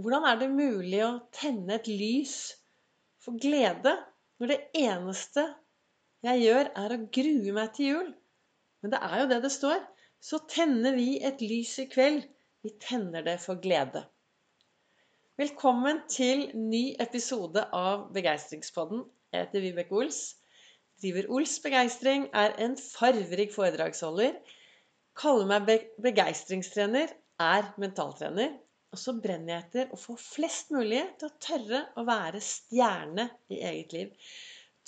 Hvordan er det mulig å tenne et lys for glede når det eneste jeg gjør, er å grue meg til jul? Men det er jo det det står. Så tenner vi et lys i kveld. Vi tenner det for glede. Velkommen til ny episode av Begeistringspodden. Jeg heter Vibeke Ols. Driver Ols Begeistring, er en farverik foredragsholder. Kaller meg begeistringstrener, er mentaltrener. Og så brenner jeg etter å få flest mulig til å tørre å være stjerne i eget liv.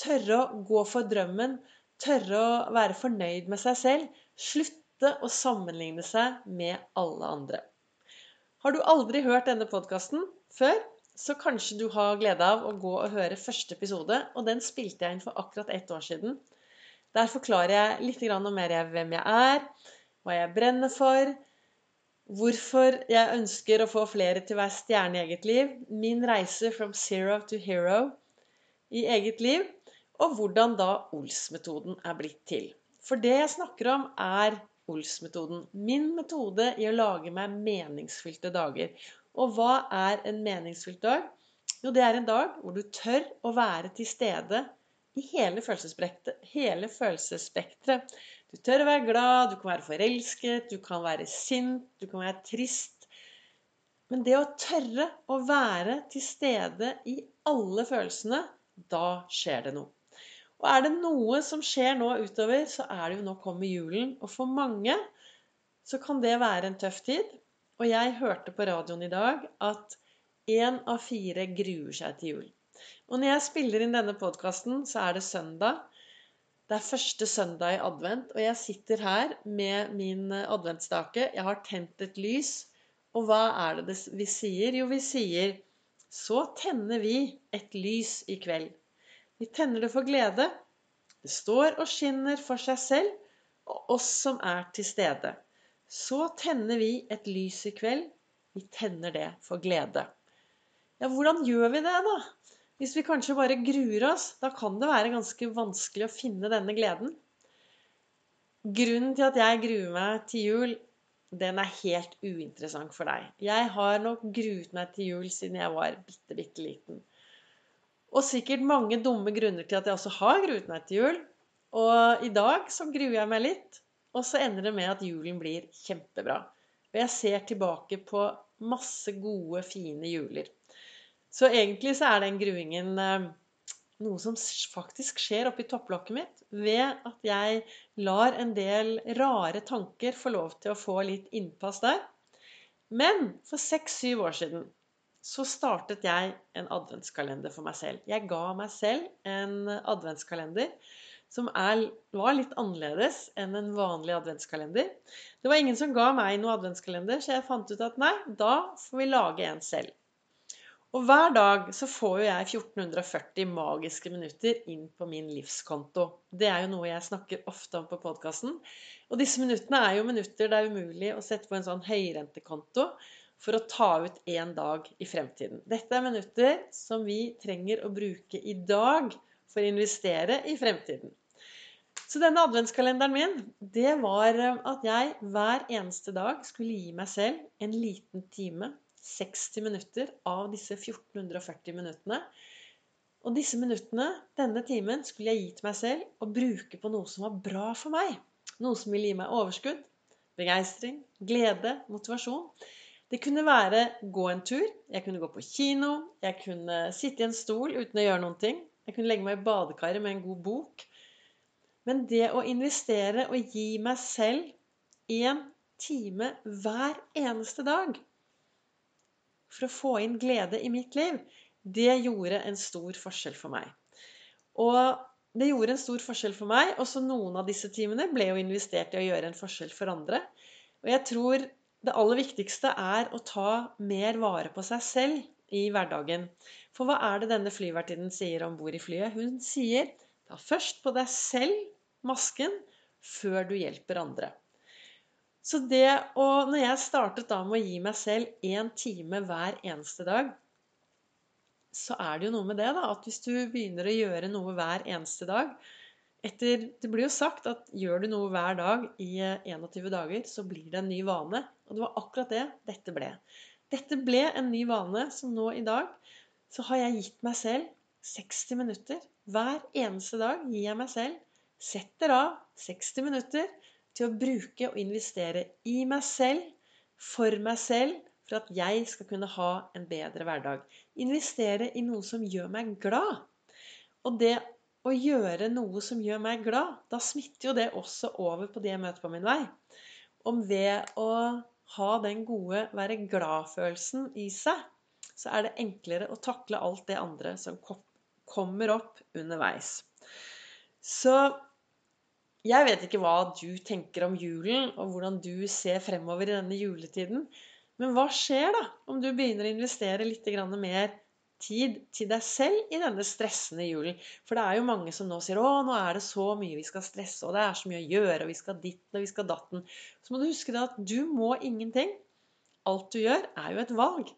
Tørre å gå for drømmen. Tørre å være fornøyd med seg selv. Slutte å sammenligne seg med alle andre. Har du aldri hørt denne podkasten før, så kanskje du har glede av å gå og høre første episode. Og den spilte jeg inn for akkurat ett år siden. Der forklarer jeg litt mer hvem jeg er, hva jeg brenner for Hvorfor jeg ønsker å få flere til å være stjerne i eget liv. Min reise from zero to hero i eget liv. Og hvordan da Ols-metoden er blitt til. For det jeg snakker om, er Ols-metoden. Min metode i å lage meg meningsfylte dager. Og hva er en meningsfylt dag? Jo, det er en dag hvor du tør å være til stede i hele følelsesspekteret. Du tør å være glad, du kan være forelsket, du kan være sint, du kan være trist. Men det å tørre å være til stede i alle følelsene, da skjer det noe. Og er det noe som skjer nå utover, så er det jo nå kommer julen. Og for mange så kan det være en tøff tid. Og jeg hørte på radioen i dag at én av fire gruer seg til jul. Og når jeg spiller inn denne podkasten, så er det søndag. Det er første søndag i advent, og jeg sitter her med min adventsstake. Jeg har tent et lys. Og hva er det vi sier? Jo, vi sier Så tenner vi et lys i kveld. Vi tenner det for glede. Det står og skinner for seg selv og oss som er til stede. Så tenner vi et lys i kveld. Vi tenner det for glede. Ja, hvordan gjør vi det, da? Hvis vi kanskje bare gruer oss, da kan det være ganske vanskelig å finne denne gleden. Grunnen til at jeg gruer meg til jul, den er helt uinteressant for deg. Jeg har nok gruet meg til jul siden jeg var bitte, bitte liten. Og sikkert mange dumme grunner til at jeg også har gruet meg til jul. Og i dag så gruer jeg meg litt, og så ender det med at julen blir kjempebra. Og jeg ser tilbake på masse gode, fine juler. Så egentlig så er den gruingen eh, noe som faktisk skjer oppi topplokket mitt ved at jeg lar en del rare tanker få lov til å få litt innpass der. Men for seks-syv år siden så startet jeg en adventskalender for meg selv. Jeg ga meg selv en adventskalender som er, var litt annerledes enn en vanlig adventskalender. Det var ingen som ga meg noe adventskalender, så jeg fant ut at nei, da får vi lage en selv. Og hver dag så får jo jeg 1440 magiske minutter inn på min livskonto. Det er jo noe jeg snakker ofte om på podkasten. Og disse minuttene er jo minutter det er umulig å sette på en sånn høyrentekonto for å ta ut én dag i fremtiden. Dette er minutter som vi trenger å bruke i dag for å investere i fremtiden. Så denne adventskalenderen min, det var at jeg hver eneste dag skulle gi meg selv en liten time 60 minutter av disse 1440 minuttene. Og disse minuttene, denne timen, skulle jeg gi til meg selv og bruke på noe som var bra for meg. Noe som ville gi meg overskudd, begeistring, glede, motivasjon. Det kunne være gå en tur, jeg kunne gå på kino, jeg kunne sitte i en stol uten å gjøre noen ting. Jeg kunne legge meg i badekaret med en god bok. Men det å investere og gi meg selv én time hver eneste dag for å få inn glede i mitt liv, det gjorde en stor forskjell for meg. Og det gjorde en stor forskjell for meg. Også noen av disse timene ble jo investert i å gjøre en forskjell for andre. Og jeg tror det aller viktigste er å ta mer vare på seg selv i hverdagen. For hva er det denne flyvertinnen sier om bord i flyet? Hun sier ta først på deg selv masken før du hjelper andre. Så det å Når jeg startet da med å gi meg selv én time hver eneste dag, så er det jo noe med det, da, at hvis du begynner å gjøre noe hver eneste dag etter, Det blir jo sagt at gjør du noe hver dag i 21 dager, så blir det en ny vane. Og det var akkurat det dette ble. Dette ble en ny vane, som nå i dag så har jeg gitt meg selv 60 minutter. Hver eneste dag gir jeg meg selv Setter av 60 minutter til å bruke og investere i meg selv, for meg selv, for at jeg skal kunne ha en bedre hverdag. Investere i noe som gjør meg glad. Og det å gjøre noe som gjør meg glad, da smitter jo det også over på de jeg møter på min vei. Om ved å ha den gode være glad-følelsen i seg, så er det enklere å takle alt det andre som kommer opp underveis. Så jeg vet ikke hva du tenker om julen, og hvordan du ser fremover i denne juletiden. Men hva skjer da om du begynner å investere litt mer tid til deg selv i denne stressende julen? For det er jo mange som nå sier 'Å, nå er det så mye vi skal stresse, og det er så mye å gjøre, og vi skal ditten, og vi skal datten'. Så må du huske at du må ingenting. Alt du gjør, er jo et valg.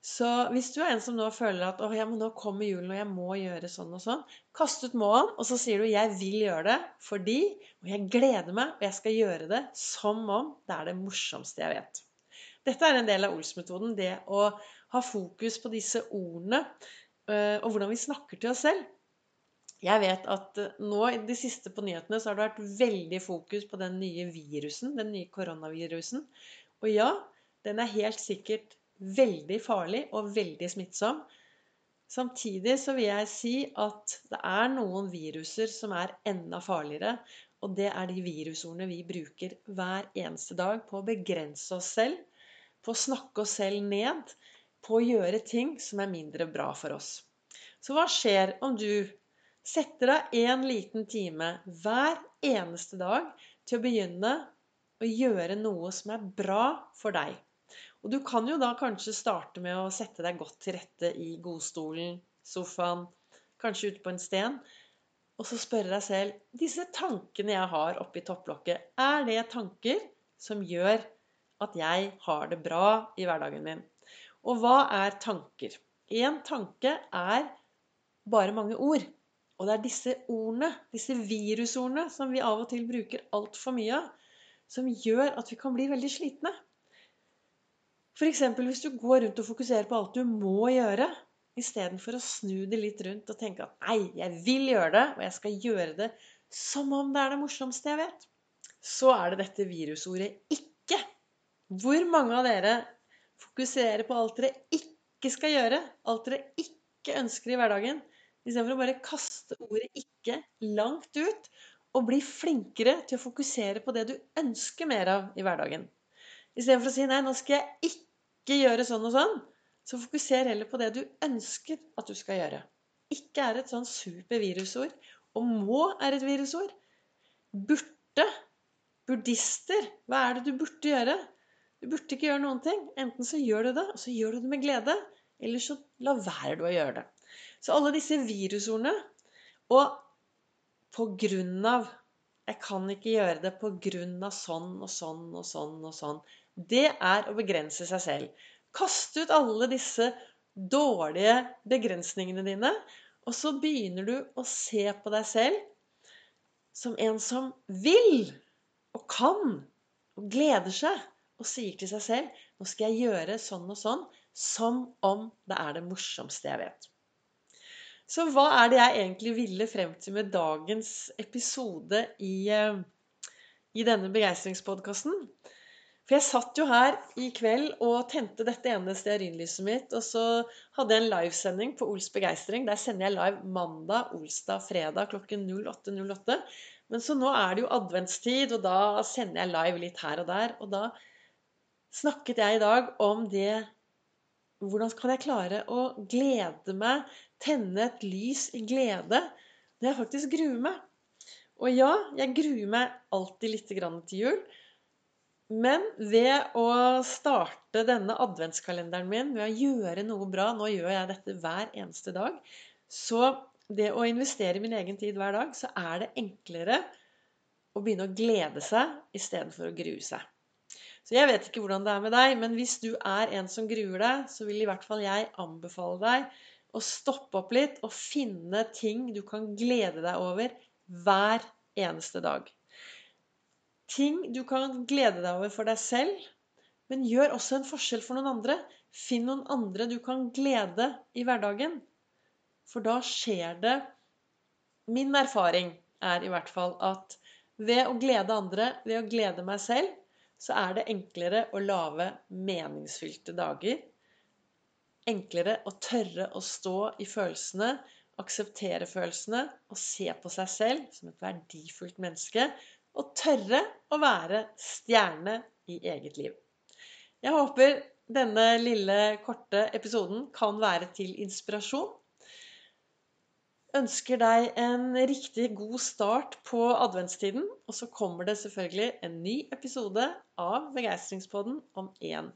Så hvis du er en som nå føler at «Åh, ja, nå kommer julen, og jeg må gjøre sånn og sånn, kast ut må-en, og så sier du 'jeg vil gjøre det fordi', og 'jeg gleder meg, og jeg skal gjøre det som om det er det morsomste jeg vet'. Dette er en del av Ols-metoden. Det å ha fokus på disse ordene eh, og hvordan vi snakker til oss selv. Jeg vet at eh, nå i det siste på nyhetene så har det vært veldig fokus på den nye virusen, den nye koronavirusen. Og ja, den er helt sikkert veldig farlig og veldig smittsom. Samtidig så vil jeg si at det er noen viruser som er enda farligere. Og det er de virusordene vi bruker hver eneste dag på å begrense oss selv på å snakke oss selv ned, på å gjøre ting som er mindre bra for oss. Så hva skjer om du setter av en liten time hver eneste dag til å begynne å gjøre noe som er bra for deg? Og du kan jo da kanskje starte med å sette deg godt til rette i godstolen, sofaen, kanskje ute på en sten, og så spørre deg selv disse tankene jeg har oppi topplokket, er det tanker som gjør at jeg har det bra i hverdagen min. Og hva er tanker? Én tanke er bare mange ord. Og det er disse ordene, disse virusordene, som vi av og til bruker altfor mye av, som gjør at vi kan bli veldig slitne. F.eks. hvis du går rundt og fokuserer på alt du må gjøre, istedenfor å snu det litt rundt og tenke at nei, jeg vil gjøre det, og jeg skal gjøre det som om det er det morsomste jeg vet, så er det dette virusordet 'ikke'. Hvor mange av dere fokuserer på alt dere ikke skal gjøre? Alt dere ikke ønsker i hverdagen? Istedenfor å bare kaste ordet 'ikke' langt ut og bli flinkere til å fokusere på det du ønsker mer av i hverdagen. Istedenfor å si 'nei, nå skal jeg ikke gjøre sånn og sånn', så fokuser heller på det du ønsker at du skal gjøre. Ikke er et sånn supervirusord. Og må er et virusord. Burde. Buddhister. Hva er det du burde gjøre? Du burde ikke gjøre noen ting. Enten så gjør du det, og så gjør du det med glede. Eller så la være du å gjøre det. Så alle disse virusordene Og på grunn av Jeg kan ikke gjøre det på grunn av sånn og sånn og sånn og sånn. Det er å begrense seg selv. Kaste ut alle disse dårlige begrensningene dine, og så begynner du å se på deg selv som en som vil og kan og gleder seg og sier til seg selv nå skal jeg gjøre sånn og sånn som om det er det morsomste jeg vet. Så hva er det jeg egentlig ville frem til med dagens episode i, eh, i denne begeistringspodkasten? For jeg satt jo her i kveld og tente dette ene stearinlyset mitt, og så hadde jeg en livesending på Ols begeistring. Der sender jeg live mandag, olsdag, fredag klokken 08.08. 08. Men så nå er det jo adventstid, og da sender jeg live litt her og der. Og da snakket jeg i dag om det Hvordan kan jeg klare å glede meg, tenne et lys i glede, når jeg faktisk gruer meg? Og ja, jeg gruer meg alltid litt til jul. Men ved å starte denne adventskalenderen min ved å gjøre noe bra Nå gjør jeg dette hver eneste dag. Så det å investere i min egen tid hver dag, så er det enklere å begynne å glede seg istedenfor å grue seg. Så jeg vet ikke hvordan det er med deg, men hvis du er en som gruer deg, så vil i hvert fall jeg anbefale deg å stoppe opp litt og finne ting du kan glede deg over hver eneste dag. Ting du kan glede deg over for deg selv, Men gjør også en forskjell for noen andre. Finn noen andre du kan glede i hverdagen. For da skjer det Min erfaring er i hvert fall at ved å glede andre, ved å glede meg selv, så er det enklere å lage meningsfylte dager. Enklere å tørre å stå i følelsene, akseptere følelsene og se på seg selv som et verdifullt menneske. Og tørre å være stjerne i eget liv. Jeg håper denne lille, korte episoden kan være til inspirasjon. Ønsker deg en riktig god start på adventstiden. Og så kommer det selvfølgelig en ny episode av Begeistringspodden om én